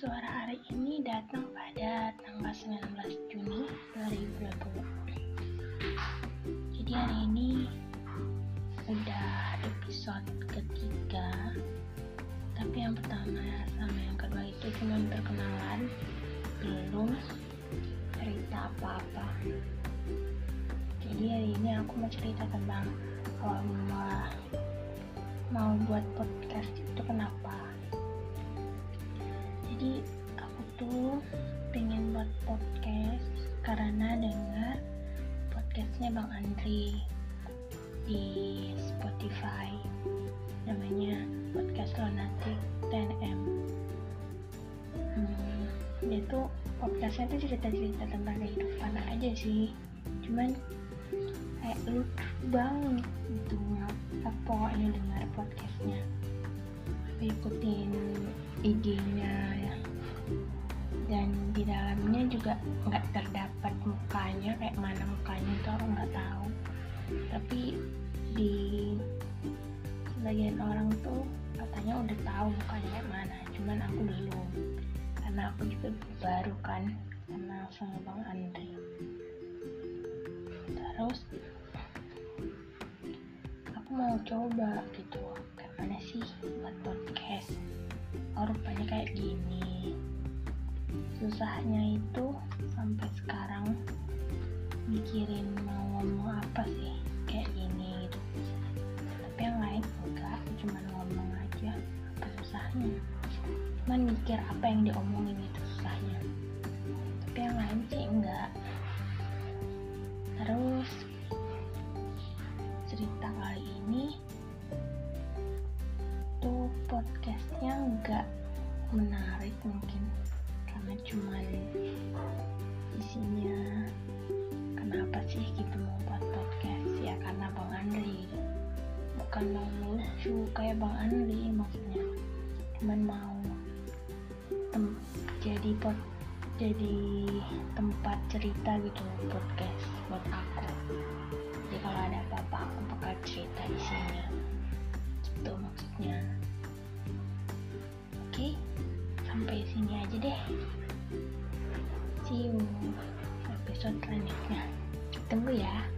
Suara hari ini datang pada tanggal 19 Juni 2020. Jadi hari ini udah episode ketiga. Tapi yang pertama sama yang kedua itu cuma perkenalan, belum cerita apa-apa. Jadi hari ini aku mau cerita tentang kalau mau buat podcast itu kenapa jadi aku tuh pengen buat podcast karena dengar podcastnya Bang Andri di Spotify. Namanya podcast Lunatic 10M hmm, dia tuh podcastnya tuh cerita-cerita tentang kehidupan aja sih. Cuman kayak lucu banget gitu apa pokoknya dengar podcastnya. Ikutin IG-nya. ya di dalamnya juga nggak terdapat mukanya kayak mana mukanya itu aku nggak tahu. Tapi di sebagian orang tuh katanya udah tahu mukanya kayak mana cuman aku belum. Karena aku juga baru kan kenal sama bang Andri terus aku mau coba gitu kayak mana sih buat podcast? Oh rupanya kayak gini susahnya itu sampai sekarang mikirin mau ngomong apa sih kayak gini gitu. Tapi yang lain enggak cuma ngomong aja apa susahnya. Cuman mikir apa yang diomongin itu susahnya. Tapi yang lain sih enggak. Terus cerita kali ini tuh podcastnya enggak menarik mungkin karena cuman isinya kenapa sih gitu mau buat podcast? Ya karena Bang Andri. Bukan mau lucu kayak Bang Andri maksudnya. Cuman mau tem jadi pot jadi tempat cerita gitu podcast buat aku. Jadi kalau ada apa-apa aku bakal cerita di sini deh. See you. Episode selanjutnya. Tunggu ya